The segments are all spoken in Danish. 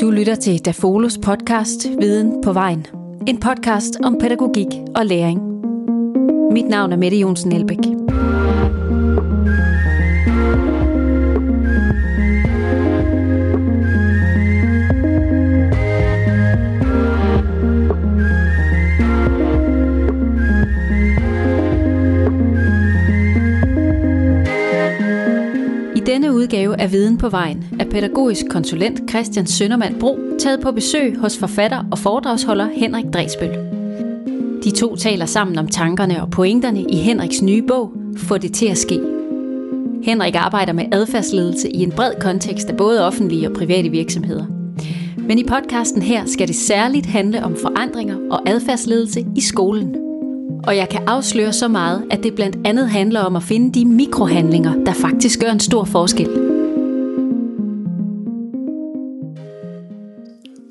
Du lytter til Dafolos podcast Viden på vejen. En podcast om pædagogik og læring. Mit navn er Mette Jonsen Elbæk. denne udgave af Viden på vejen pædagogisk konsulent Christian Søndermand Bro taget på besøg hos forfatter og foredragsholder Henrik Dresbøl. De to taler sammen om tankerne og pointerne i Henriks nye bog Få det til at ske. Henrik arbejder med adfærdsledelse i en bred kontekst af både offentlige og private virksomheder. Men i podcasten her skal det særligt handle om forandringer og adfærdsledelse i skolen – og jeg kan afsløre så meget, at det blandt andet handler om at finde de mikrohandlinger, der faktisk gør en stor forskel.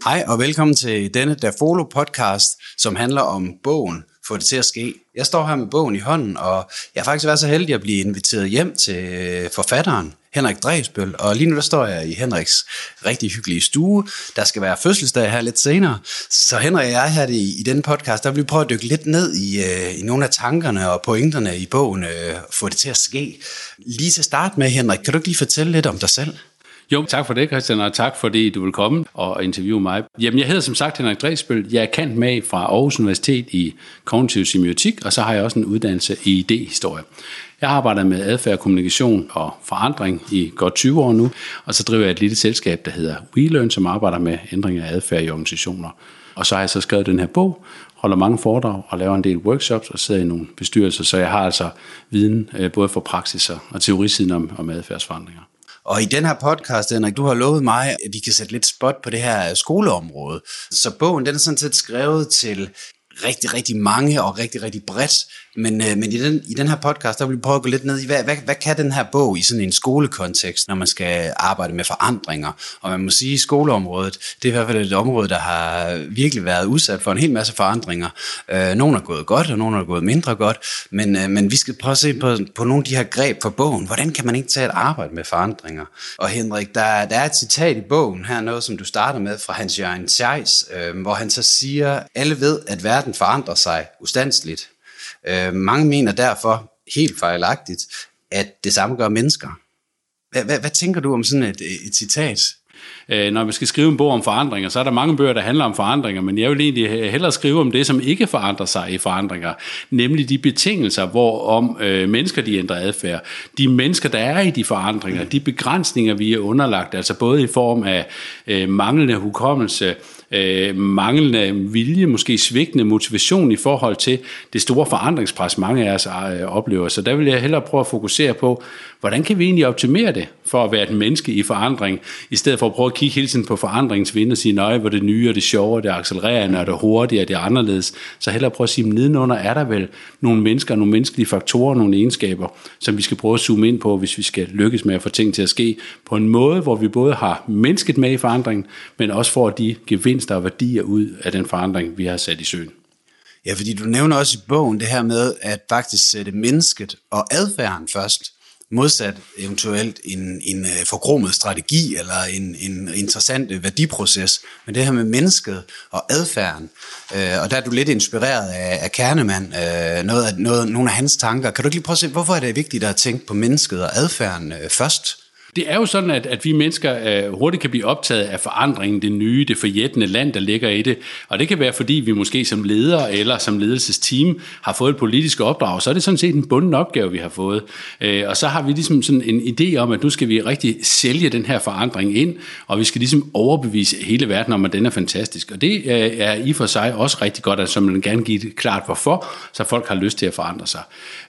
Hej og velkommen til denne Dafolo podcast, som handler om bogen Få det til at ske. Jeg står her med bogen i hånden, og jeg har faktisk været så heldig at blive inviteret hjem til øh, forfatteren, Henrik Dresbøl, og lige nu der står jeg i Henriks rigtig hyggelige stue. Der skal være fødselsdag her lidt senere. Så Henrik og jeg her i, i denne podcast, der vil vi prøve at dykke lidt ned i, øh, i nogle af tankerne og pointerne i bogen, øh, få det til at ske. Lige til start med, Henrik, kan du ikke lige fortælle lidt om dig selv? Jo, tak for det, Christian, og tak fordi du vil komme og interviewe mig. Jamen, jeg hedder som sagt Henrik Dresbøl. Jeg er kendt med fra Aarhus Universitet i kognitiv semiotik, og så har jeg også en uddannelse i idéhistorie. Jeg arbejder med adfærd, kommunikation og forandring i godt 20 år nu, og så driver jeg et lille selskab, der hedder WeLearn, som arbejder med ændring af adfærd i organisationer. Og så har jeg så skrevet den her bog, holder mange foredrag og laver en del workshops og sidder i nogle bestyrelser, så jeg har altså viden øh, både for praksis og teorisiden om, om adfærdsforandringer. Og i den her podcast, Henrik, du har lovet mig, at vi kan sætte lidt spot på det her skoleområde. Så bogen, den er sådan set skrevet til rigtig, rigtig mange og rigtig, rigtig bredt. Men, øh, men i, den, i den her podcast, der vil vi prøve at gå lidt ned i, hvad, hvad, hvad kan den her bog i sådan en skolekontekst, når man skal arbejde med forandringer? Og man må sige, at skoleområdet, det er i hvert fald et område, der har virkelig været udsat for en hel masse forandringer. Øh, nogle er gået godt, og nogle er gået mindre godt. Men, øh, men vi skal prøve at se på, på nogle af de her greb for bogen. Hvordan kan man ikke tage et arbejde med forandringer? Og Henrik, der, der er et citat i bogen her, noget som du starter med fra Hans Jørgen Scheis, øh, hvor han så siger, alle ved, at verden forandrer sig ustandsligt. Øh, mange mener derfor, helt fejlagtigt, at det samme gør mennesker. Hvad, hvad, hvad tænker du om sådan et, et citat? Øh, når vi skal skrive en bog om forandringer, så er der mange bøger, der handler om forandringer, men jeg vil egentlig hellere skrive om det, som ikke forandrer sig i forandringer, nemlig de betingelser, hvor om øh, mennesker de ændrer adfærd, de mennesker, der er i de forandringer, de begrænsninger, vi er underlagt, altså både i form af øh, manglende hukommelse, øh, manglende vilje, måske svigtende motivation i forhold til det store forandringspres, mange af os øh, oplever. Så der vil jeg hellere prøve at fokusere på, hvordan kan vi egentlig optimere det for at være et menneske i forandring, i stedet for at prøve at kigge hele tiden på forandringens vind og sige, nej, hvor det nye og det sjove, det accelererende og det hurtige og det er anderledes. Så hellere prøve at sige, nedenunder er der vel nogle mennesker, nogle menneskelige faktorer, nogle egenskaber, som vi skal prøve at zoome ind på, hvis vi skal lykkes med at få ting til at ske på en måde, hvor vi både har mennesket med i forandringen, men også får de gevinster og værdier ud af den forandring, vi har sat i søen. Ja, fordi du nævner også i bogen det her med at faktisk sætte mennesket og adfærden først modsat eventuelt en, en øh, forkromet strategi eller en, en interessant øh, værdiproces. Men det her med mennesket og adfærden, øh, og der er du lidt inspireret af, af Kernemann, øh, noget af, noget, nogle af hans tanker. Kan du ikke lige prøve at se, hvorfor er det vigtigt at tænke på mennesket og adfærden øh, først? Det er jo sådan, at, at vi mennesker øh, hurtigt kan blive optaget af forandringen, det nye, det forjættende land, der ligger i det. Og det kan være, fordi vi måske som ledere eller som ledelsesteam har fået et politisk opdrag, så er det sådan set en bunden opgave, vi har fået. Øh, og så har vi ligesom sådan en idé om, at nu skal vi rigtig sælge den her forandring ind, og vi skal ligesom overbevise hele verden om, at den er fantastisk. Og det øh, er i for sig også rigtig godt, at så man gerne give det klart hvorfor, så folk har lyst til at forandre sig.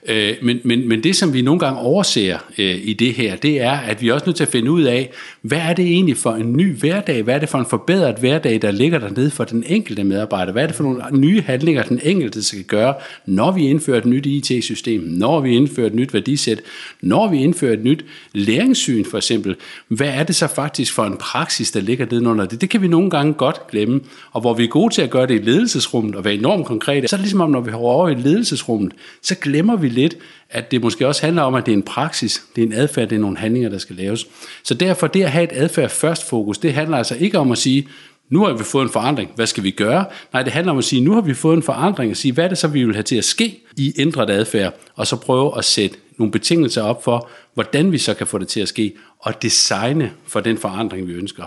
Øh, men, men, men det, som vi nogle gange overser øh, i det her, det er, at vi også nødt til at finde ud af, hvad er det egentlig for en ny hverdag? Hvad er det for en forbedret hverdag, der ligger dernede for den enkelte medarbejder? Hvad er det for nogle nye handlinger, den enkelte skal gøre, når vi indfører et nyt IT-system, når vi indfører et nyt værdisæt, når vi indfører et nyt læringssyn for eksempel? Hvad er det så faktisk for en praksis, der ligger nedenunder det? Det kan vi nogle gange godt glemme, og hvor vi er gode til at gøre det i ledelsesrummet og være enormt konkrete, så er det ligesom om, når vi har over i ledelsesrummet, så glemmer vi lidt, at det måske også handler om, at det er en praksis, det er en adfærd, det er nogle handlinger, der skal laves laves. Så derfor det at have et adfærd først fokus, det handler altså ikke om at sige, nu har vi fået en forandring, hvad skal vi gøre? Nej, det handler om at sige, nu har vi fået en forandring, og sige, hvad er det så, vi vil have til at ske i ændret adfærd, og så prøve at sætte nogle betingelser op for, hvordan vi så kan få det til at ske, og designe for den forandring, vi ønsker.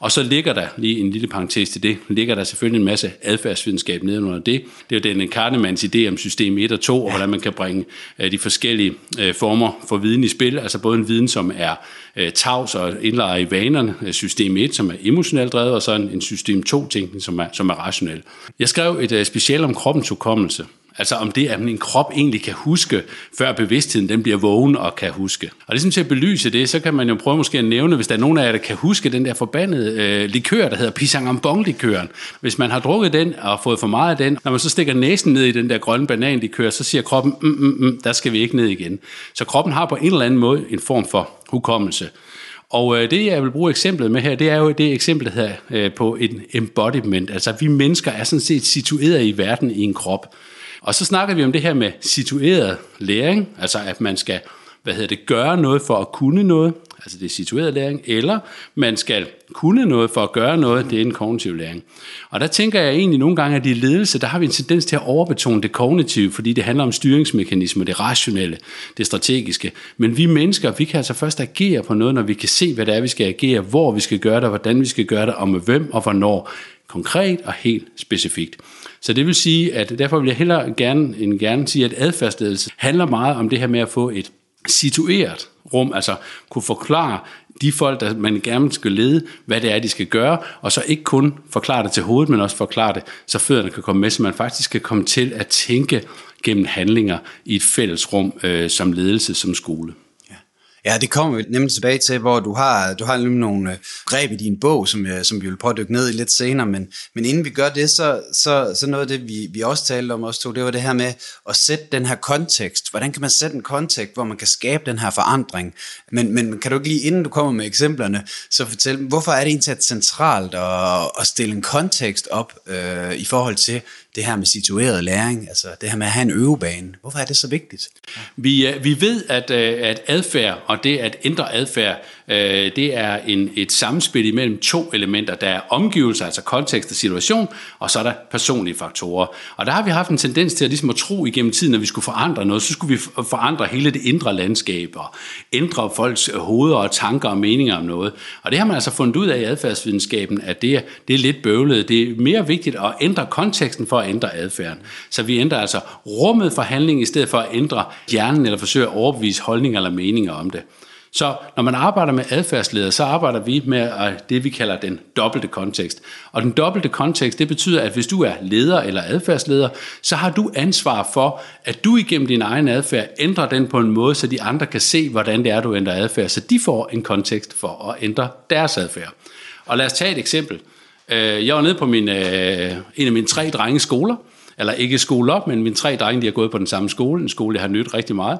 Og så ligger der, lige en lille parentes til det, ligger der selvfølgelig en masse adfærdsvidenskab nedenunder det. Det er jo den Kahnemans idé om system 1 og 2, og hvordan man kan bringe øh, de forskellige øh, former for viden i spil. Altså både en viden, som er øh, tavs og indlejrer i vanerne, system 1, som er emotionelt drevet, og så en system 2-tænkning, som er, som er rationel. Jeg skrev et special om kroppens hukommelse, Altså om det, at min krop egentlig kan huske, før bevidstheden den bliver vågen og kan huske. Og ligesom til at belyse det, så kan man jo prøve måske at nævne, hvis der er nogen af jer, der kan huske den der forbandede øh, likør, der hedder pisang Ambon likøren Hvis man har drukket den og fået for meget af den, når man så stikker næsen ned i den der grønne bananlikør, så siger kroppen, mm, mm, mm, der skal vi ikke ned igen. Så kroppen har på en eller anden måde en form for hukommelse. Og øh, det, jeg vil bruge eksemplet med her, det er jo det eksempel, der hedder øh, på en embodiment. Altså, vi mennesker er sådan set situeret i verden i en krop. Og så snakker vi om det her med situeret læring, altså at man skal hvad hedder det, gøre noget for at kunne noget, altså det er situeret læring, eller man skal kunne noget for at gøre noget, det er en kognitiv læring. Og der tænker jeg egentlig nogle gange, at i ledelse, der har vi en tendens til at overbetone det kognitive, fordi det handler om styringsmekanismer, det rationelle, det strategiske. Men vi mennesker, vi kan altså først agere på noget, når vi kan se, hvad det er, vi skal agere, hvor vi skal gøre det, hvordan vi skal gøre det, og med hvem og hvornår. Konkret og helt specifikt. Så det vil sige, at derfor vil jeg hellere gerne, end gerne sige, at adfærdsledelse handler meget om det her med at få et situeret rum, altså kunne forklare de folk, der man gerne skal lede, hvad det er, de skal gøre, og så ikke kun forklare det til hovedet, men også forklare det, så fødderne kan komme med, så man faktisk kan komme til at tænke gennem handlinger i et fælles rum øh, som ledelse, som skole. Ja, det kommer vi nemlig tilbage til, hvor du har, du har nogle øh, greb i din bog, som, øh, som vi vil prøve at dykke ned i lidt senere, men, men inden vi gør det, så, så, så noget af det, vi, vi også talte om, også to, det var det her med at sætte den her kontekst. Hvordan kan man sætte en kontekst, hvor man kan skabe den her forandring? Men, men kan du ikke lige, inden du kommer med eksemplerne, så fortælle, hvorfor er det egentlig centralt at, at stille en kontekst op øh, i forhold til, det her med situeret læring, altså det her med at have en øvebane. Hvorfor er det så vigtigt? Vi, øh, vi ved, at, øh, at adfærd og det at ændre adfærd, øh, det er en, et samspil imellem to elementer. Der er omgivelser, altså kontekst og situation, og så er der personlige faktorer. Og der har vi haft en tendens til at, ligesom at tro igennem tiden, at vi skulle forandre noget, så skulle vi forandre hele det indre landskab og ændre folks hoveder og tanker og meninger om noget. Og det har man altså fundet ud af i adfærdsvidenskaben, at det er, det er lidt bøvlet. Det er mere vigtigt at ændre konteksten for at ændre adfærden. Så vi ændrer altså rummet for handling, i stedet for at ændre hjernen eller forsøge at overbevise holdninger eller meninger om det. Så når man arbejder med adfærdsleder, så arbejder vi med øh, det, vi kalder den dobbelte kontekst. Og den dobbelte kontekst, det betyder, at hvis du er leder eller adfærdsleder, så har du ansvar for, at du igennem din egen adfærd ændrer den på en måde, så de andre kan se, hvordan det er, du ændrer adfærd, så de får en kontekst for at ændre deres adfærd. Og lad os tage et eksempel. Øh, jeg var nede på min, øh, en af mine tre drenge skoler, eller ikke skole op, men mine tre drenge, de har gået på den samme skole, en skole, jeg har nydt rigtig meget.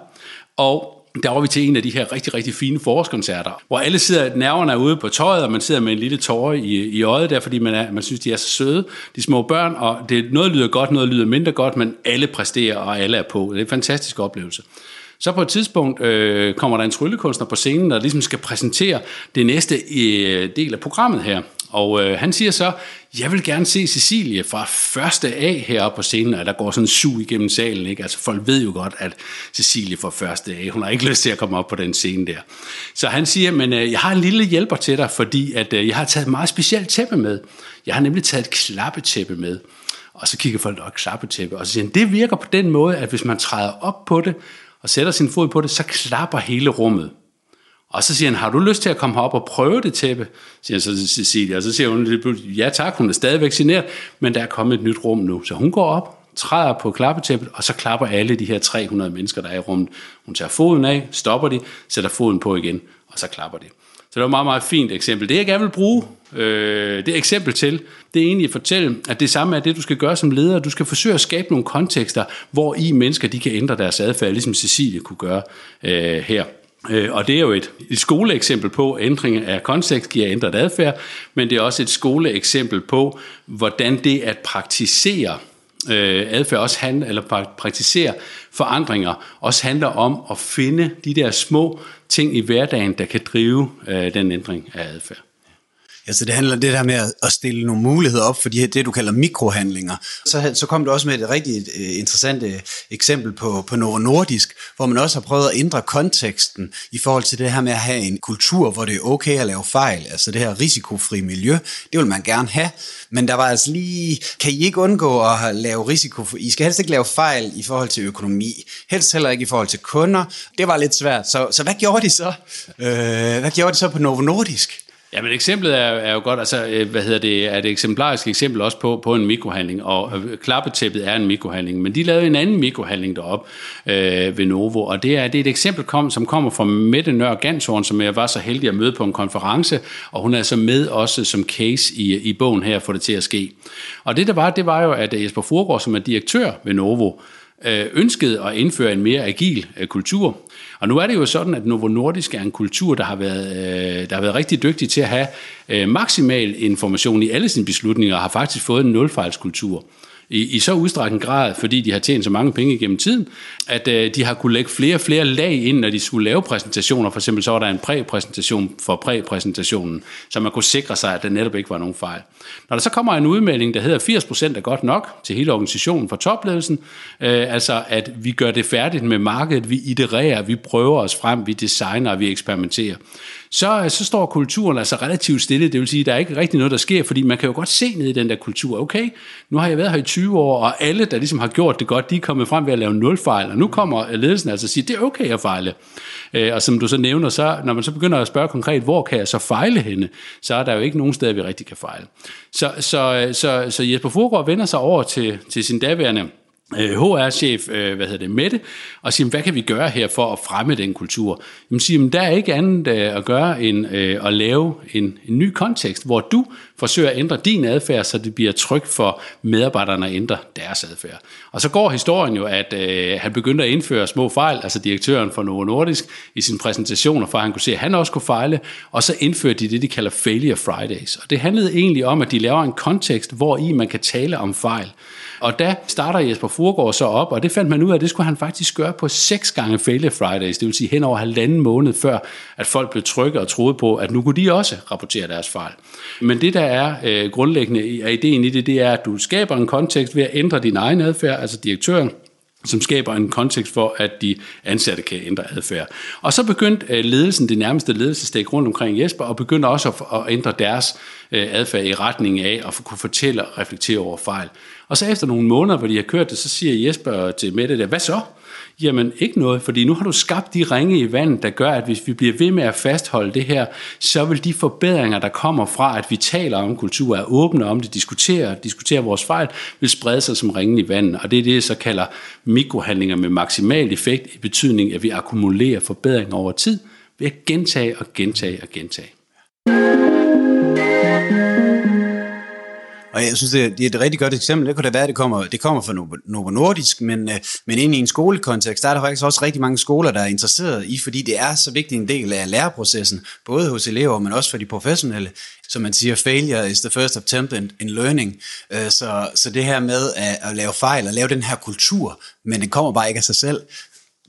Og der var vi til en af de her rigtig, rigtig fine forårskoncerter, hvor alle sidder, nerverne er ude på tøjet, og man sidder med en lille tårer i, i øjet der, fordi man, er, man synes, de er så søde, de små børn, og det, noget lyder godt, noget lyder mindre godt, men alle præsterer, og alle er på. Det er en fantastisk oplevelse. Så på et tidspunkt øh, kommer der en tryllekunstner på scenen, der ligesom skal præsentere det næste øh, del af programmet her. Og øh, han siger så, jeg vil gerne se Cecilie fra første A heroppe på scenen, og der går sådan en sug igennem salen. Ikke? Altså folk ved jo godt, at Cecilie fra første A, hun har ikke lyst til at komme op på den scene der. Så han siger, men øh, jeg har en lille hjælper til dig, fordi at, øh, jeg har taget et meget specielt tæppe med. Jeg har nemlig taget et klappetæppe med. Og så kigger folk, og klappetæppe, og så siger han, det virker på den måde, at hvis man træder op på det, og sætter sin fod på det, så klapper hele rummet. Og så siger han, har du lyst til at komme herop og prøve det tæppe? Siger han så til Cecilia, og så siger hun, ja tak, hun er stadigvæk generet, men der er kommet et nyt rum nu. Så hun går op, træder på klappetæppet, og så klapper alle de her 300 mennesker, der er i rummet. Hun tager foden af, stopper de, sætter foden på igen, og så klapper de. Så det var et meget, meget fint eksempel. Det jeg gerne vil bruge øh, det eksempel til, det er egentlig at fortælle, at det samme er det, du skal gøre som leder. Du skal forsøge at skabe nogle kontekster, hvor i mennesker de kan ændre deres adfærd, ligesom Cecilie kunne gøre øh, her. Øh, og det er jo et, et skoleeksempel på, at ændring af kontekst giver ændret adfærd, men det er også et skoleeksempel på, hvordan det at praktisere øh, adfærd også handler, eller praktisere forandringer, også handler om at finde de der små ting i hverdagen, der kan drive øh, den ændring af adfærd. Altså så det handler det der med at stille nogle muligheder op for de her, det, du kalder mikrohandlinger. Så, så kom du også med et rigtig øh, interessant øh, eksempel på, på Novo Nordisk, hvor man også har prøvet at ændre konteksten i forhold til det her med at have en kultur, hvor det er okay at lave fejl. Altså det her risikofri miljø, det vil man gerne have. Men der var altså lige, kan I ikke undgå at lave risiko? I skal helst ikke lave fejl i forhold til økonomi. Helst heller ikke i forhold til kunder. Det var lidt svært. Så, så hvad gjorde de så? Øh, hvad gjorde de så på Novo Nordisk? Ja, men eksemplet er, er jo godt, altså, øh, hvad hedder det, er et eksemplarisk eksempel også på, på en mikrohandling, og øh, klappetæppet er en mikrohandling, men de lavede en anden mikrohandling derop øh, ved Novo, og det er, det er et eksempel, kom, som kommer fra Mette Nør Ganshorn, som jeg var så heldig at møde på en konference, og hun er så med også som case i, i bogen her, for det til at ske. Og det der var, det var jo, at øh, Jesper Furgaard, som er direktør ved Novo, ønskede at indføre en mere agil kultur, og nu er det jo sådan, at Novo Nordisk er en kultur, der har været, øh, der har været rigtig dygtig til at have øh, maksimal information i alle sine beslutninger, og har faktisk fået en nulfejlskultur i, i så udstrækkende grad, fordi de har tjent så mange penge gennem tiden, at øh, de har kunne lægge flere og flere lag ind, når de skulle lave præsentationer. For eksempel så var der en præpræsentation for præpræsentationen, så man kunne sikre sig, at der netop ikke var nogen fejl. Når der så kommer en udmelding, der hedder 80% er godt nok til hele organisationen for topledelsen, øh, altså at vi gør det færdigt med markedet, vi itererer, vi prøver os frem, vi designer, vi eksperimenterer, så, øh, så står kulturen altså relativt stille. Det vil sige, at der er ikke rigtig noget, der sker, fordi man kan jo godt se ned i den der kultur. Okay, nu har jeg været her i 20 år, og alle, der ligesom har gjort det godt, de er kommet frem ved at lave nul fejl, og nu kommer ledelsen altså og siger, det er okay at fejle. Øh, og som du så nævner, så, når man så begynder at spørge konkret, hvor kan jeg så fejle henne, så er der jo ikke nogen steder, vi rigtig kan fejle. Så, så, øh, så, så Jesper Fogård vender sig over til, til sin daværende Øh, HR-chef, øh, hvad hedder det, Mette, og siger, hvad kan vi gøre her for at fremme den kultur? Jamen siger, der er ikke andet øh, at gøre end at lave en, en ny kontekst, hvor du forsøger at ændre din adfærd, så det bliver trygt for medarbejderne at ændre deres adfærd. Og så går historien jo, at øh, han begyndte at indføre små fejl, altså direktøren for Novo Nordisk, i sine præsentationer, for at han kunne se, at han også kunne fejle, og så indførte de det, de kalder Failure Fridays. Og det handlede egentlig om, at de laver en kontekst, hvor i man kan tale om fejl. Og der starter Jesper Furgård så op, og det fandt man ud af, at det skulle han faktisk gøre på seks gange Failure Fridays, det vil sige hen over halvanden måned før, at folk blev trygge og troede på, at nu kunne de også rapportere deres fejl. Men det, der er øh, grundlæggende af ideen i det, det er, at du skaber en kontekst ved at ændre din egen adfærd, altså direktøren som skaber en kontekst for, at de ansatte kan ændre adfærd. Og så begyndte øh, ledelsen, det nærmeste ledelsesdæk rundt omkring Jesper, og begyndte også at ændre deres øh, adfærd i retning af at kunne fortælle og reflektere over fejl. Og så efter nogle måneder, hvor de har kørt det, så siger Jesper til Mette der, hvad så? Jamen ikke noget, fordi nu har du skabt de ringe i vandet, der gør, at hvis vi bliver ved med at fastholde det her, så vil de forbedringer, der kommer fra, at vi taler om kultur, er åbne om det, diskuterer, diskuterer vores fejl, vil sprede sig som ringen i vandet. Og det er det, jeg så kalder mikrohandlinger med maksimal effekt i betydning, at vi akkumulerer forbedringer over tid ved at gentage og gentage og gentage. Og jeg synes, det er, det er et rigtig godt eksempel. Det kunne da være, at det kommer, det kommer fra Novo Nordisk, men, øh, men ind i en skolekontekst, der er der faktisk også rigtig mange skoler, der er interesseret i, fordi det er så vigtig en del af læreprocessen, både hos elever, men også for de professionelle. Som man siger, failure is the first attempt in, in learning. Øh, så, så det her med at, at lave fejl og lave den her kultur, men det kommer bare ikke af sig selv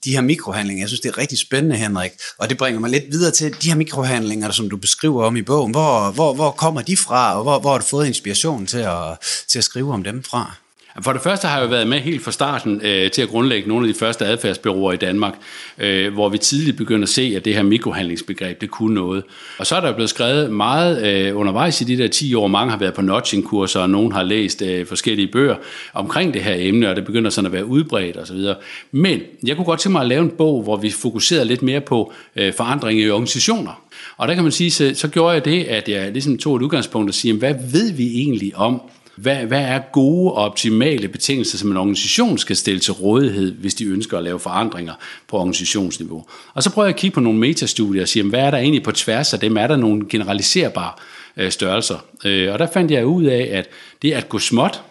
de her mikrohandlinger. Jeg synes, det er rigtig spændende, Henrik. Og det bringer mig lidt videre til de her mikrohandlinger, som du beskriver om i bogen. Hvor, hvor, hvor kommer de fra, og hvor, hvor har du fået inspiration til at, til at skrive om dem fra? For det første har jeg jo været med helt fra starten øh, til at grundlægge nogle af de første adfærdsbyråer i Danmark, øh, hvor vi tidligt begyndte at se, at det her mikrohandlingsbegreb, det kunne noget. Og så er der blevet skrevet meget øh, undervejs i de der 10 år. Mange har været på notching-kurser, og nogen har læst øh, forskellige bøger omkring det her emne, og det begynder sådan at være udbredt osv. Men jeg kunne godt tænke mig at lave en bog, hvor vi fokuserede lidt mere på øh, forandring i organisationer. Og der kan man sige, så, så gjorde jeg det, at jeg ligesom tog et udgangspunkt og siger, hvad ved vi egentlig om hvad, hvad er gode og optimale betingelser, som en organisation skal stille til rådighed, hvis de ønsker at lave forandringer på organisationsniveau? Og så prøver jeg at kigge på nogle metastudier og sige, hvad er der egentlig på tværs af dem? Er der nogle generaliserbare øh, størrelser? Øh, og der fandt jeg ud af, at det at gå småt,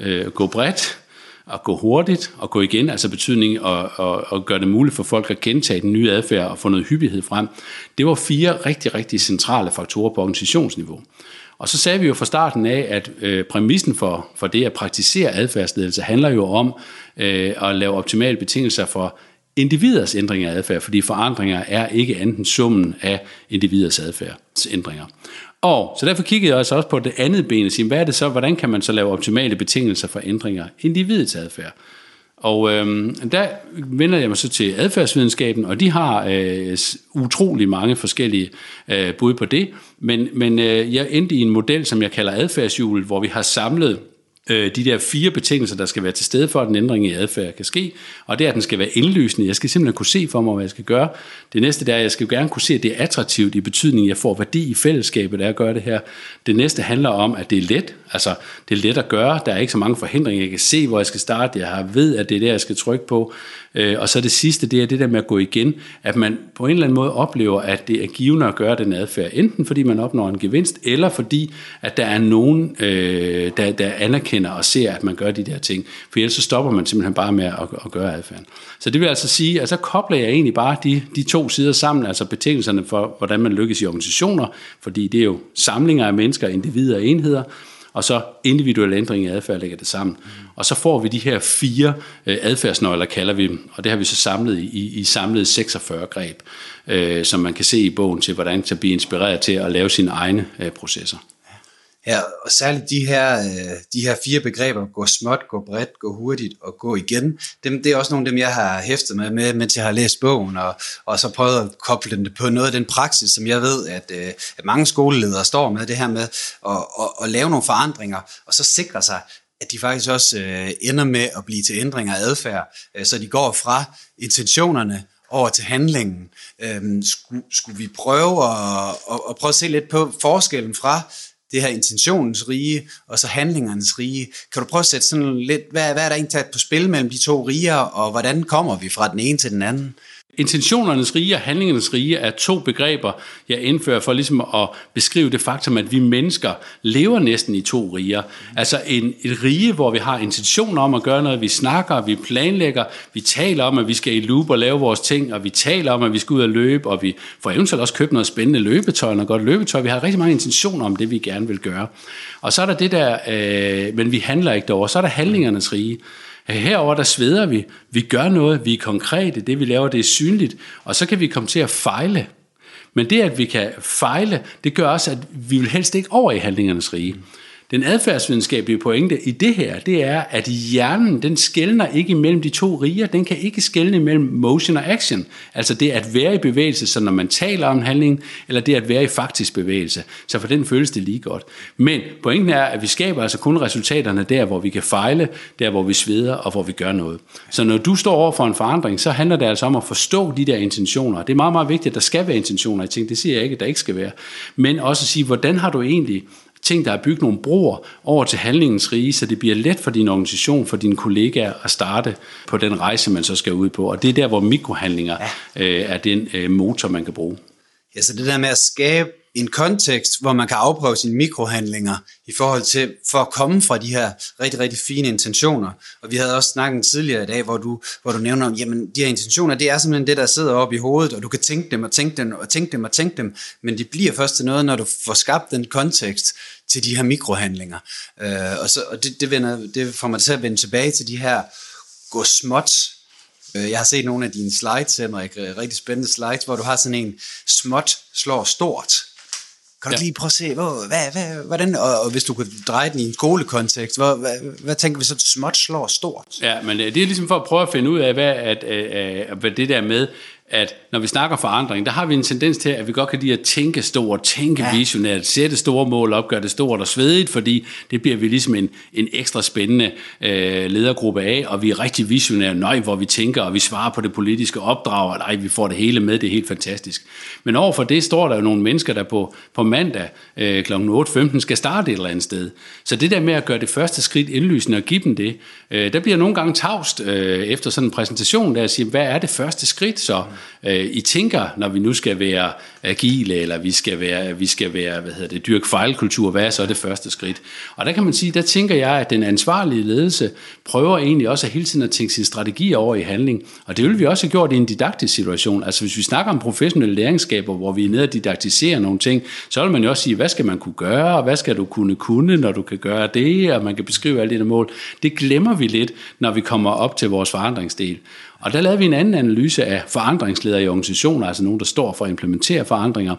øh, gå bredt, at gå hurtigt og gå igen, altså betydning og, og, og gøre det muligt for folk at gentage den nye adfærd og få noget hyppighed frem, det var fire rigtig, rigtig centrale faktorer på organisationsniveau. Og så sagde vi jo fra starten af, at øh, præmissen for, for det at praktisere adfærdsledelse handler jo om øh, at lave optimale betingelser for individers ændring af adfærd, fordi forandringer er ikke andet summen af individers adfærdsændringer. Og så derfor kiggede jeg altså også på det andet ben og sige, hvad er det så, hvordan kan man så lave optimale betingelser for ændringer individets adfærd? Og øh, der vender jeg mig så til adfærdsvidenskaben, og de har øh, utrolig mange forskellige øh, bud på det. Men, men øh, jeg endte i en model, som jeg kalder adfærdshjulet, hvor vi har samlet øh, de der fire betingelser, der skal være til stede for, at en ændring i adfærd kan ske. Og det er, at den skal være indlysende. Jeg skal simpelthen kunne se for mig, hvad jeg skal gøre. Det næste er, at jeg skal gerne kunne se, at det er attraktivt i betydningen, jeg får værdi i fællesskabet af at gøre det her. Det næste handler om, at det er let. Altså, det er let at gøre. Der er ikke så mange forhindringer. Jeg kan se, hvor jeg skal starte. Jeg har ved, at det er der, jeg skal trykke på. Øh, og så det sidste, det er det der med at gå igen, at man på en eller anden måde oplever, at det er givende at gøre den adfærd, enten fordi man opnår en gevinst, eller fordi, at der er nogen, øh, der, der anerkender og ser, at man gør de der ting. For ellers så stopper man simpelthen bare med at, at gøre adfærden. Så det vil altså sige, at så kobler jeg egentlig bare de, de to sider sammen, altså betingelserne for, hvordan man lykkes i organisationer, fordi det er jo samlinger af mennesker, individer og enheder, og så individuel ændring i adfærd lægger det sammen. Og så får vi de her fire øh, adfærdsnøgler, kalder vi dem, og det har vi så samlet i, i samlet 46 greb, øh, som man kan se i bogen til, hvordan man blive inspireret til at lave sine egne øh, processer. Ja, og særligt de her, øh, de her fire begreber, gå småt, gå bredt, gå hurtigt og gå igen, dem, det er også nogle af dem, jeg har hæftet med, med, mens jeg har læst bogen, og, og så prøvet at koble den på noget af den praksis, som jeg ved, at, øh, at mange skoleledere står med, det her med at, at, at lave nogle forandringer, og så sikre sig, at de faktisk også øh, ender med at blive til ændringer af adfærd, øh, så de går fra intentionerne over til handlingen. Øhm, skulle, skulle vi prøve at, at, at prøve at se lidt på forskellen fra det her intentionens rige, og så handlingernes rige. Kan du prøve at sætte sådan lidt, hvad, hvad er der egentlig på spil mellem de to riger, og hvordan kommer vi fra den ene til den anden? Intentionernes rige og handlingernes rige er to begreber, jeg indfører for ligesom at beskrive det faktum, at vi mennesker lever næsten i to riger. Altså en, et rige, hvor vi har intentioner om at gøre noget, vi snakker, vi planlægger, vi taler om, at vi skal i loop og lave vores ting, og vi taler om, at vi skal ud og løbe, og vi får eventuelt også købt noget spændende løbetøj, noget godt løbetøj. Vi har rigtig mange intentioner om det, vi gerne vil gøre. Og så er der det der, øh, men vi handler ikke derovre. Så er der handlingernes rige. Herover der sveder vi, vi gør noget, vi er konkrete, det vi laver, det er synligt, og så kan vi komme til at fejle. Men det, at vi kan fejle, det gør også, at vi vil helst ikke over i handlingernes rige. Den adfærdsvidenskabelige pointe i det her, det er, at hjernen, den skældner ikke mellem de to riger. Den kan ikke skælne mellem motion og action. Altså det at være i bevægelse, så når man taler om handling, eller det at være i faktisk bevægelse. Så for den føles det lige godt. Men pointen er, at vi skaber altså kun resultaterne der, hvor vi kan fejle, der hvor vi sveder og hvor vi gør noget. Så når du står over for en forandring, så handler det altså om at forstå de der intentioner. Det er meget, meget vigtigt, at der skal være intentioner i ting. Det siger jeg ikke, at der ikke skal være. Men også at sige, hvordan har du egentlig ting, der er bygget nogle broer over til handlingens rige, så det bliver let for din organisation, for dine kollegaer at starte på den rejse, man så skal ud på. Og det er der, hvor mikrohandlinger ja. øh, er den øh, motor, man kan bruge. Ja, så det der med at skabe en kontekst, hvor man kan afprøve sine mikrohandlinger i forhold til, for at komme fra de her rigtig, rigtig fine intentioner. Og vi havde også snakket tidligere i dag, hvor du, hvor du nævner, jamen de her intentioner, det er simpelthen det, der sidder oppe i hovedet, og du kan tænke dem og tænke dem og tænke dem og tænke dem, men de bliver først til noget, når du får skabt den kontekst til de her mikrohandlinger. Øh, og så, og det, det, vender, det får mig til at vende tilbage til de her gå småt øh, jeg har set nogle af dine slides, Henrik, øh, rigtig spændende slides, hvor du har sådan en småt slår stort. Kan du ja. lige prøve at se, hvor, hvad, hvad, hvordan, og, og hvis du kunne dreje den i en skolekontekst, hvor, hvad, hvad tænker vi så, småt slår stort? Ja, men øh, det er ligesom for at prøve at finde ud af, hvad, at, at, at det der med, at når vi snakker forandring, der har vi en tendens til, at vi godt kan lide at tænke stort, tænke ja. visionært, sætte store mål op, gøre det stort og svedigt, fordi det bliver vi ligesom en, en ekstra spændende øh, ledergruppe af, og vi er rigtig visionære, nøj, hvor vi tænker, og vi svarer på det politiske opdrag, og nej, vi får det hele med, det er helt fantastisk. Men overfor det står der jo nogle mennesker, der på, på mandag øh, kl. 8.15 skal starte et eller andet sted. Så det der med at gøre det første skridt indlysende og give dem det, øh, der bliver nogle gange tavst øh, efter sådan en præsentation, der siger, hvad er det første skridt så? Øh, I tænker, når vi nu skal være agile, eller vi skal være, vi skal være hvad hedder det, dyrk fejlkultur, hvad er så det første skridt? Og der kan man sige, der tænker jeg, at den ansvarlige ledelse prøver egentlig også hele tiden at tænke sin strategi over i handling. Og det vil vi også have gjort i en didaktisk situation. Altså hvis vi snakker om professionelle læringsskaber, hvor vi er nede og didaktiserer nogle ting, så vil man jo også sige, hvad skal man kunne gøre, og hvad skal du kunne kunne, når du kan gøre det, og man kan beskrive alle de mål. Det glemmer vi lidt, når vi kommer op til vores forandringsdel. Og der lavede vi en anden analyse af forandringsledere i organisationer, altså nogen, der står for at implementere forandringer.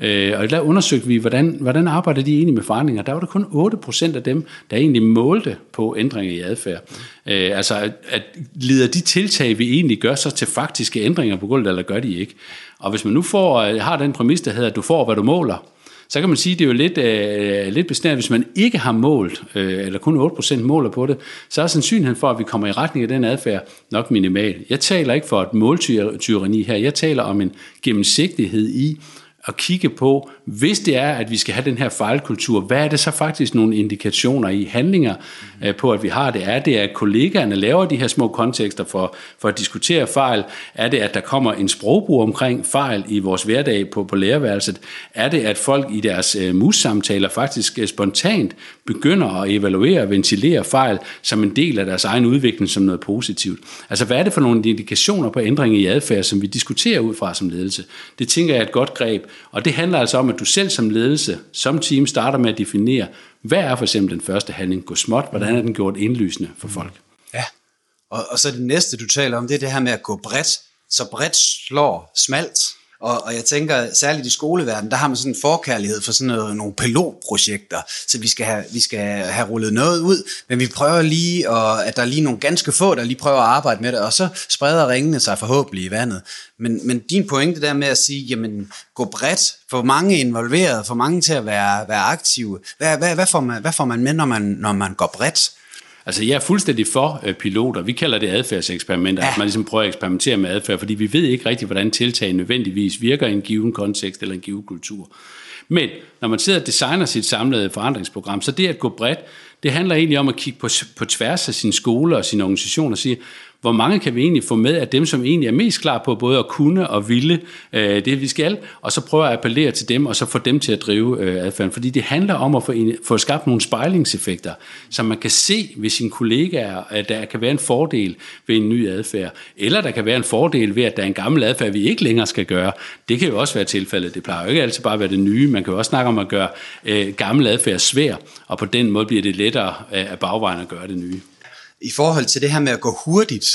Øh, og der undersøgte vi, hvordan, hvordan arbejder de egentlig med forandringer. Der var der kun 8% af dem, der egentlig målte på ændringer i adfærd. Øh, altså, at, at leder de tiltag, vi egentlig gør, så til faktiske ændringer på gulvet, eller gør de ikke? Og hvis man nu får, øh, har den præmis, der hedder, at du får, hvad du måler, så kan man sige, at det er jo lidt, øh, lidt besnært, hvis man ikke har målt, øh, eller kun 8% måler på det, så er sandsynligheden for, at vi kommer i retning af den adfærd nok minimal. Jeg taler ikke for et måltyreni her, jeg taler om en gennemsigtighed i, at kigge på, hvis det er, at vi skal have den her fejlkultur, hvad er det så faktisk nogle indikationer i handlinger mm. på, at vi har det? Er det, at kollegaerne laver de her små kontekster for, for at diskutere fejl? Er det, at der kommer en sprogbrug omkring fejl i vores hverdag på, på lærerværelset? Er det, at folk i deres uh, mus-samtaler faktisk uh, spontant begynder at evaluere og ventilere fejl som en del af deres egen udvikling som noget positivt? Altså, hvad er det for nogle indikationer på ændring i adfærd, som vi diskuterer ud fra som ledelse? Det tænker jeg er et godt greb, og det handler altså om, at du selv som ledelse, som team, starter med at definere, hvad er for eksempel den første handling? Gå småt, hvordan er den gjort indlysende for folk? Ja, og, og så det næste, du taler om, det er det her med at gå bredt. Så bredt slår smalt. Og, og jeg tænker, særligt i skoleverdenen, der har man sådan en forkærlighed for sådan noget, nogle pilotprojekter, så vi skal, have, vi skal have rullet noget ud, men vi prøver lige, og, at der er lige nogle ganske få, der lige prøver at arbejde med det, og så spreder ringene sig forhåbentlig i vandet. Men, men din pointe der med at sige, jamen gå bredt, få mange involveret, få mange til at være, være aktive, hvad, hvad, hvad, får man, hvad får man med, når man, når man går bredt? Altså, jeg er fuldstændig for øh, piloter. Vi kalder det adfærdseksperimenter, ja. at man ligesom prøver at eksperimentere med adfærd, fordi vi ved ikke rigtigt, hvordan tiltag nødvendigvis virker i en given kontekst eller en given kultur. Men når man sidder og designer sit samlede forandringsprogram, så det at gå bredt, det handler egentlig om at kigge på, på tværs af sine skoler og sine organisationer og sige, hvor mange kan vi egentlig få med af dem, som egentlig er mest klar på både at kunne og ville øh, det, vi skal, og så prøve at appellere til dem, og så få dem til at drive øh, adfærden. Fordi det handler om at få, en, få skabt nogle spejlingseffekter, så man kan se ved sine kollegaer, at der kan være en fordel ved en ny adfærd, eller der kan være en fordel ved, at der er en gammel adfærd, vi ikke længere skal gøre. Det kan jo også være tilfældet. Det plejer jo ikke altid bare at være det nye. Man kan jo også snakke om at gøre øh, gammel adfærd svær, og på den måde bliver det lettere øh, af bagvejen at gøre det nye i forhold til det her med at gå hurtigt,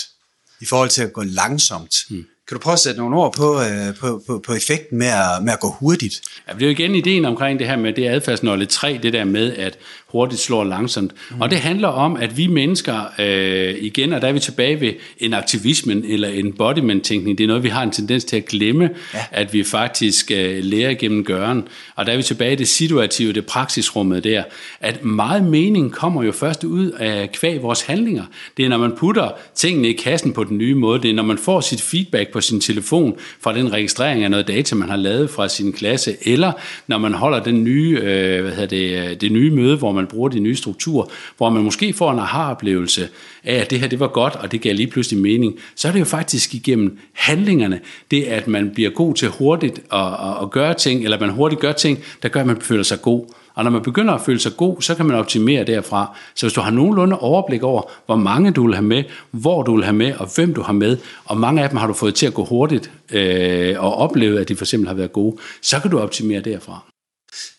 i forhold til at gå langsomt. Mm. Kan du prøve at sætte nogle ord på, øh, på, på, på effekten med at, med at gå hurtigt? Ja, det er jo igen ideen omkring det her med det adfærdsnøgle 3, det der med, at hurtigt slår langsomt. Mm. Og det handler om, at vi mennesker, øh, igen, og der er vi tilbage ved en aktivismen eller en embodiment-tænkning, det er noget, vi har en tendens til at glemme, ja. at vi faktisk øh, lærer gennem gøren. Og der er vi tilbage i det situative, det praksisrummet der, at meget mening kommer jo først ud af kvæg vores handlinger. Det er, når man putter tingene i kassen på den nye måde, det er, når man får sit feedback på sin telefon fra den registrering af noget data, man har lavet fra sin klasse, eller når man holder den nye, øh, hvad hedder det, øh, det nye møde, hvor man bruger de nye strukturer, hvor man måske får en aha-oplevelse af, at det her det var godt, og det gav lige pludselig mening, så er det jo faktisk igennem handlingerne, det at man bliver god til hurtigt at, at, at gøre ting, eller man hurtigt gør ting, der gør, at man føler sig god. Og når man begynder at føle sig god, så kan man optimere derfra. Så hvis du har nogenlunde overblik over, hvor mange du vil have med, hvor du vil have med, og hvem du har med, og mange af dem har du fået til at gå hurtigt øh, og opleve, at de for eksempel har været gode, så kan du optimere derfra.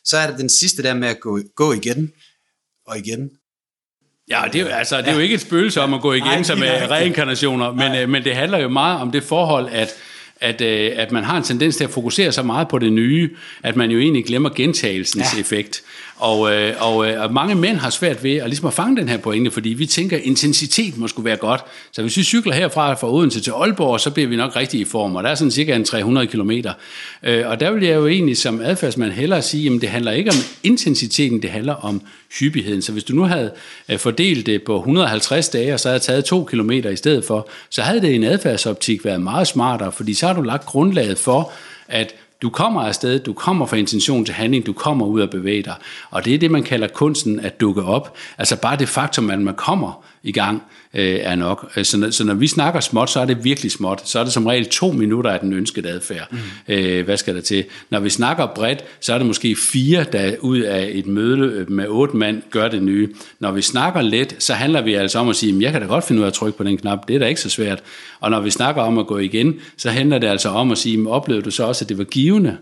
Så er det den sidste der med at gå, gå igen og igen. Ja, det er, jo, altså, det er jo ikke et spøgelse om at gå igen Nej, som er reinkarnationer, men, øh, men det handler jo meget om det forhold, at at, øh, at man har en tendens til at fokusere så meget på det nye, at man jo egentlig glemmer gentagelsens ja. effekt. Og, øh, og, øh, og mange mænd har svært ved at, ligesom at fange den her pointe, fordi vi tænker, at intensitet må skulle være godt. Så hvis vi cykler herfra fra Odense til Aalborg, så bliver vi nok rigtig i form, og der er sådan cirka en 300 km. Øh, og der vil jeg jo egentlig som adfærdsmand hellere sige, at det handler ikke om intensiteten, det handler om hyppigheden. Så hvis du nu havde øh, fordelt det på 150 dage, og så havde taget 2 km i stedet for, så havde det i en adfærdsoptik været meget smartere, fordi så har du lagt grundlaget for, at du kommer afsted, du kommer fra intention til handling, du kommer ud og bevæger dig. Og det er det, man kalder kunsten at dukke op. Altså bare det faktum, at man kommer, i gang øh, er nok. Så når, så når vi snakker småt, så er det virkelig småt. Så er det som regel to minutter af den ønskede adfærd. Mm. Øh, hvad skal der til? Når vi snakker bredt, så er det måske fire, der ud af et møde med otte mand gør det nye. Når vi snakker let, så handler vi altså om at sige, jeg kan da godt finde ud af at trykke på den knap. Det er da ikke så svært. Og når vi snakker om at gå igen, så handler det altså om at sige, oplevede du så også, at det var givende?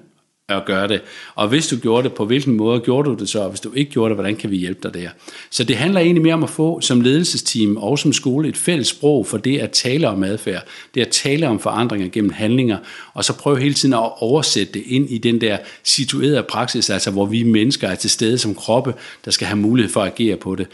At gøre det. Og hvis du gjorde det, på hvilken måde gjorde du det så? Og hvis du ikke gjorde det, hvordan kan vi hjælpe dig der? Så det handler egentlig mere om at få som ledelsesteam og som skole et fælles sprog for det at tale om adfærd. Det at tale om forandringer gennem handlinger. Og så prøve hele tiden at oversætte det ind i den der situerede praksis, altså hvor vi mennesker er til stede som kroppe, der skal have mulighed for at agere på det.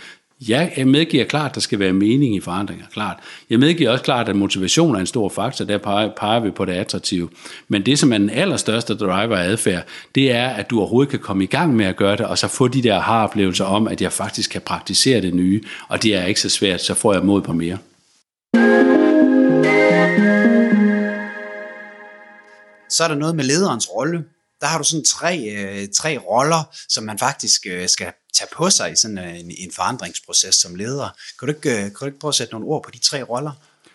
Jeg medgiver klart, at der skal være mening i forandringer, klart. Jeg medgiver også klart, at motivation er en stor faktor, der peger, peger vi på det attraktive. Men det, som er den allerstørste driver af adfærd, det er, at du overhovedet kan komme i gang med at gøre det, og så få de der har-oplevelser om, at jeg faktisk kan praktisere det nye, og det er ikke så svært, så får jeg mod på mere. Så er der noget med lederens rolle. Der har du sådan tre, øh, tre roller, som man faktisk øh, skal tage på sig i sådan øh, en, en forandringsproces som leder. Kan du, ikke, øh, kan du ikke prøve at sætte nogle ord på de tre roller?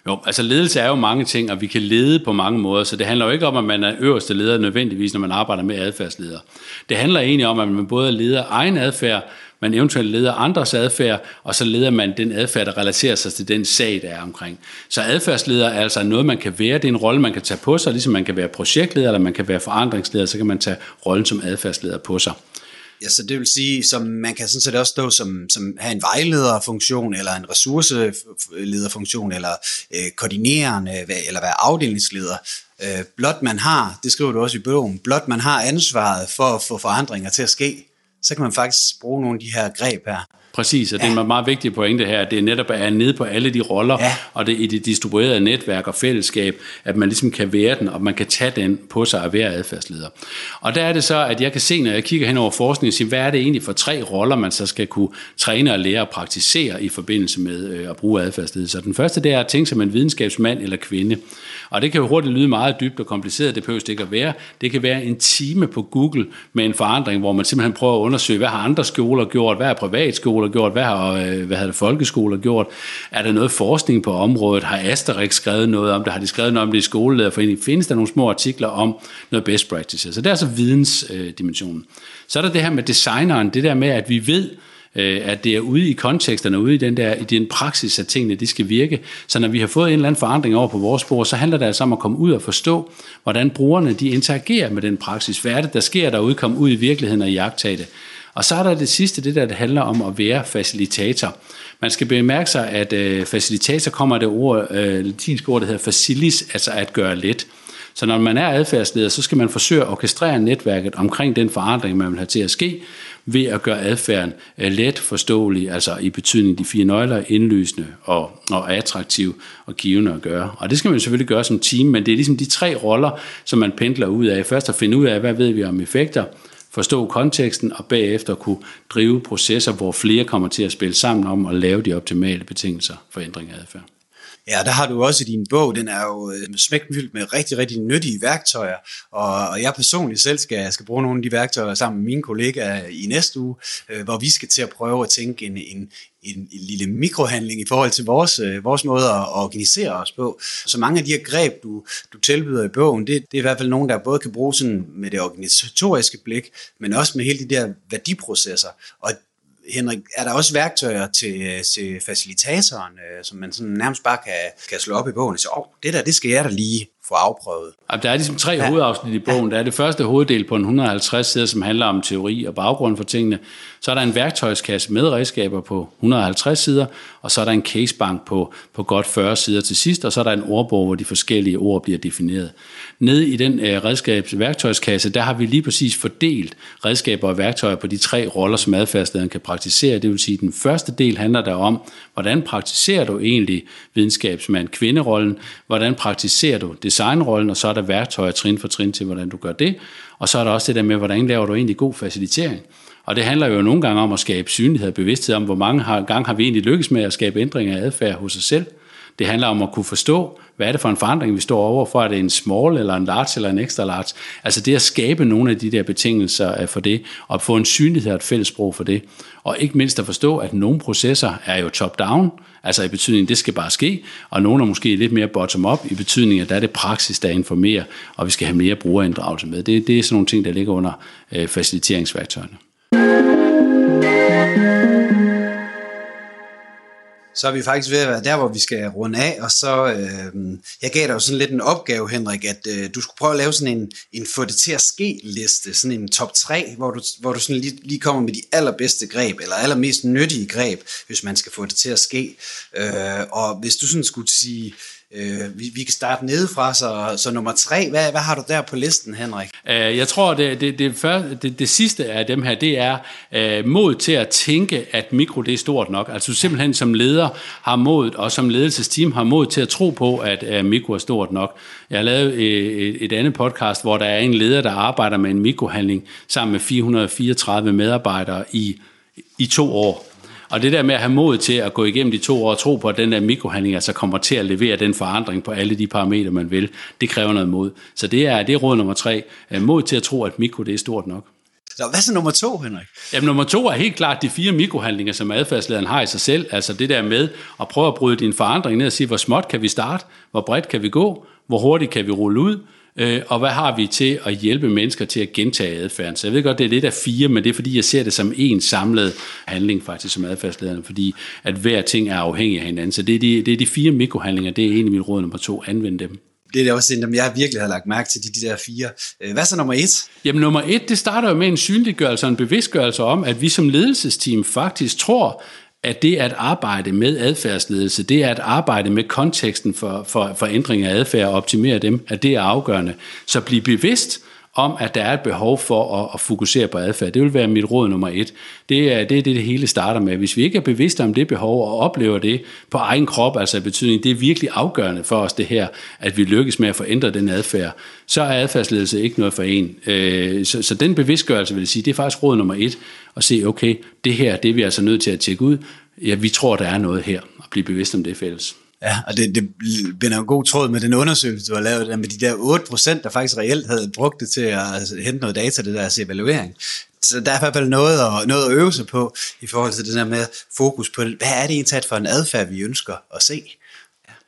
Jo, altså ledelse er jo mange ting, og vi kan lede på mange måder, så det handler jo ikke om, at man er øverste leder nødvendigvis, når man arbejder med adfærdsleder. Det handler egentlig om, at man både leder egen adfærd, man eventuelt leder andres adfærd, og så leder man den adfærd, der relaterer sig til den sag, der er omkring. Så adfærdsleder er altså noget, man kan være. Det er en rolle, man kan tage på sig, ligesom man kan være projektleder, eller man kan være forandringsleder, så kan man tage rollen som adfærdsleder på sig. Ja, så det vil sige, som man kan sådan set også stå som, som have en vejlederfunktion, eller en ressourcelederfunktion, eller øh, koordinerende, eller være afdelingsleder. Øh, blot man har, det skriver du også i bogen, blot man har ansvaret for at få forandringer til at ske, så kan man faktisk bruge nogle af de her greb her. Præcis, og ja. det er en meget vigtig pointe her, at det netop er nede på alle de roller, ja. og det i det distribuerede netværk og fællesskab, at man ligesom kan være den, og man kan tage den på sig at være adfærdsleder. Og der er det så, at jeg kan se, når jeg kigger hen over forskningen, sige, hvad er det egentlig for tre roller, man så skal kunne træne og lære og praktisere i forbindelse med øh, at bruge adfærdsledelse. Så den første, det er at tænke som en videnskabsmand eller kvinde. Og det kan jo hurtigt lyde meget dybt og kompliceret, det behøver det ikke at være. Det kan være en time på Google med en forandring, hvor man simpelthen prøver at undersøge, hvad har andre skoler gjort, hvad har privatskoler gjort, hvad har, øh, hvad har folkeskoler gjort, er der noget forskning på området, har Asterix skrevet noget om det, har de skrevet noget om det i skolelederforeningen, findes der nogle små artikler om noget best practices, så det er altså vidensdimensionen. Så er der det her med designeren, det der med, at vi ved, øh, at det er ude i konteksterne, ude i den der i den praksis, at tingene de skal virke. Så når vi har fået en eller anden forandring over på vores spor, så handler det altså om at komme ud og forstå, hvordan brugerne de interagerer med den praksis. Hvad er det, der sker derude, Kom ud i virkeligheden og jagtage det. Og så er der det sidste, det der det handler om at være facilitator. Man skal bemærke sig, at øh, facilitator kommer det ord, øh, latinske ord, der hedder facilis, altså at gøre let. Så når man er adfærdsleder, så skal man forsøge at orkestrere netværket omkring den forandring, man vil have til at ske, ved at gøre adfærden øh, let forståelig, altså i betydning de fire nøgler, indlysende og, og attraktiv og givende at gøre. Og det skal man selvfølgelig gøre som team, men det er ligesom de tre roller, som man pendler ud af. Først at finde ud af, hvad ved vi om effekter, forstå konteksten og bagefter kunne drive processer, hvor flere kommer til at spille sammen om at lave de optimale betingelser for ændring af adfærd. Ja, der har du også i din bog, den er jo øh, smækfyldt smækkenfyldt med rigtig, rigtig nyttige værktøjer, og, jeg personligt selv skal, skal bruge nogle af de værktøjer sammen med mine kollegaer i næste uge, øh, hvor vi skal til at prøve at tænke en, en, en, en lille mikrohandling i forhold til vores, øh, vores måde at organisere os på. Så mange af de her greb, du, du tilbyder i bogen, det, det er i hvert fald nogen, der både kan bruge sådan med det organisatoriske blik, men også med hele de der værdiprocesser. Og Henrik, er der også værktøjer til, øh, til facilitatoren, øh, som man sådan nærmest bare kan, kan slå op i bogen og sige, åh, oh, det der, det skal jeg da lige få afprøvet? Der er ligesom tre ja. hovedafsnit i bogen. Der er det første hoveddel på en 150 sider, som handler om teori og baggrund for tingene. Så er der en værktøjskasse med redskaber på 150 sider, og så er der en casebank på, på godt 40 sider til sidst, og så er der en ordbog, hvor de forskellige ord bliver defineret. Nede i den øh, redskabs værktøjskasse, der har vi lige præcis fordelt redskaber og værktøjer på de tre roller, som adfærdslederen kan praktisere. Det vil sige, at den første del handler der om, hvordan praktiserer du egentlig videnskabsmand kvinderollen, hvordan praktiserer du designrollen, og så er der værktøjer trin for trin til, hvordan du gør det. Og så er der også det der med, hvordan laver du egentlig god facilitering. Og det handler jo nogle gange om at skabe synlighed og bevidsthed om, hvor mange gange har vi egentlig lykkes med at skabe ændringer af adfærd hos os selv. Det handler om at kunne forstå, hvad er det for en forandring, vi står overfor? Er det en small, eller en large, eller en extra large? Altså det at skabe nogle af de der betingelser øh, for det, og få en synlighed og et fælles sprog for det. Og ikke mindst at forstå, at nogle processer er jo top-down, altså i betydning, det skal bare ske, og nogle er måske lidt mere bottom-up, i betydning, at der er det praksis, der informerer, og vi skal have mere brugerinddragelse med. Det, det er sådan nogle ting, der ligger under øh, faciliteringsværktøjerne så er vi faktisk ved at være der, hvor vi skal runde af, og så, øh, jeg gav dig jo sådan lidt en opgave, Henrik, at øh, du skulle prøve at lave sådan en, en få det til at ske liste, sådan en top 3, hvor du, hvor du sådan lige, lige kommer med de allerbedste greb, eller allermest nyttige greb, hvis man skal få det til at ske. Øh, og hvis du sådan skulle sige, Øh, øh, vi, vi kan starte nedefra, så, så nummer tre, hvad, hvad har du der på listen, Henrik? Øh, jeg tror, det, det, det, første, det, det sidste af dem her, det er øh, mod til at tænke, at mikro det er stort nok. Altså du simpelthen som leder har mod, og som ledelsesteam har mod til at tro på, at øh, mikro er stort nok. Jeg har lavet øh, et, et andet podcast, hvor der er en leder, der arbejder med en mikrohandling sammen med 434 medarbejdere i, i to år. Og det der med at have mod til at gå igennem de to år og tro på, at den der mikrohandling altså kommer til at levere den forandring på alle de parametre, man vil, det kræver noget mod. Så det er, det er råd nummer tre. Mod til at tro, at mikro det er stort nok. Så hvad så nummer to, Henrik? Jamen nummer to er helt klart de fire mikrohandlinger, som adfærdslederen har i sig selv. Altså det der med at prøve at bryde din forandring ned og sige, hvor småt kan vi starte, hvor bredt kan vi gå, hvor hurtigt kan vi rulle ud, øh, og hvad har vi til at hjælpe mennesker til at gentage adfærden. Så jeg ved godt, det er lidt af fire, men det er fordi, jeg ser det som en samlet handling faktisk som adfærdslederen, fordi at hver ting er afhængig af hinanden. Så det er de, det er de fire mikrohandlinger, det er egentlig mit råd nummer to, anvend dem. Det er også en, jeg virkelig har lagt mærke til, de, de der fire. Øh, hvad så nummer et? Jamen nummer et, det starter jo med en synliggørelse og en bevidstgørelse om, at vi som ledelsesteam faktisk tror, at det at arbejde med adfærdsledelse, det er at arbejde med konteksten for, for, for ændring af adfærd og optimere dem, at det er afgørende. Så bliv bevidst om, at der er et behov for at, at fokusere på adfærd. Det vil være mit råd nummer et. Det er det, det, det hele starter med. Hvis vi ikke er bevidste om det behov og oplever det på egen krop, altså i betydning, det er virkelig afgørende for os det her, at vi lykkes med at forændre den adfærd, så er adfærdsledelse ikke noget for en. Øh, så, så den bevidstgørelse, vil jeg sige, det er faktisk råd nummer et, at se, okay, det her, det er vi altså nødt til at tjekke ud. Ja, vi tror, der er noget her, og blive bevidst om det fælles. Ja, og det, det binder en god tråd med den undersøgelse, du har lavet, der med de der 8%, der faktisk reelt havde brugt det til at altså, hente noget data, det der evaluering. Så der er i hvert fald noget at, noget at øve sig på, i forhold til det der med fokus på, hvad er det egentlig for en adfærd, vi ønsker at se?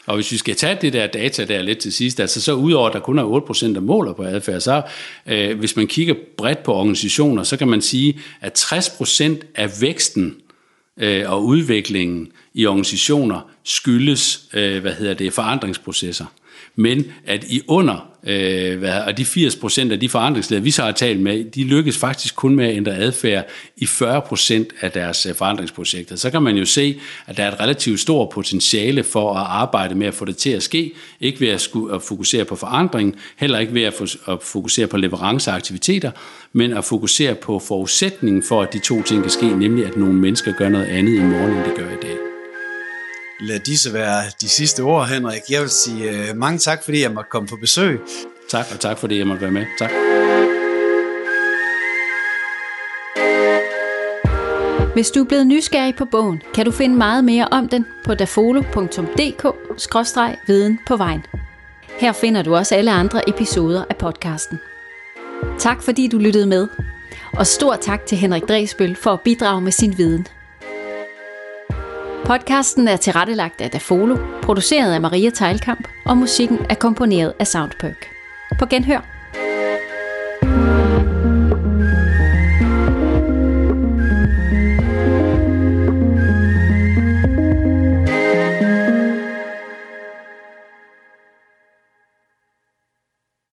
Og hvis vi skal tage det der data der lidt til sidst, altså så udover at der kun er 8% der måler på adfærd, så øh, hvis man kigger bredt på organisationer, så kan man sige, at 60% af væksten øh, og udviklingen i organisationer skyldes øh, hvad hedder det, forandringsprocesser. Men at i under øh, hvad, og de 80 procent af de forandringsledere, vi så har talt med, de lykkes faktisk kun med at ændre adfærd i 40 procent af deres øh, forandringsprojekter. Så kan man jo se, at der er et relativt stort potentiale for at arbejde med at få det til at ske. Ikke ved at, skulle, at fokusere på forandring, heller ikke ved at, at fokusere på leveranceaktiviteter, men at fokusere på forudsætningen for, at de to ting kan ske, nemlig at nogle mennesker gør noget andet i morgen, end de gør i dag lad disse være de sidste ord, Henrik. Jeg vil sige uh, mange tak, fordi jeg måtte komme på besøg. Tak, og tak fordi jeg måtte være med. Tak. Hvis du er blevet nysgerrig på bogen, kan du finde meget mere om den på dafolo.dk-viden på vejen. Her finder du også alle andre episoder af podcasten. Tak fordi du lyttede med, og stor tak til Henrik Dresbøl for at bidrage med sin viden. Podcasten er tilrettelagt af Dafolo, produceret af Maria Teilkamp, og musikken er komponeret af Soundperk. På genhør.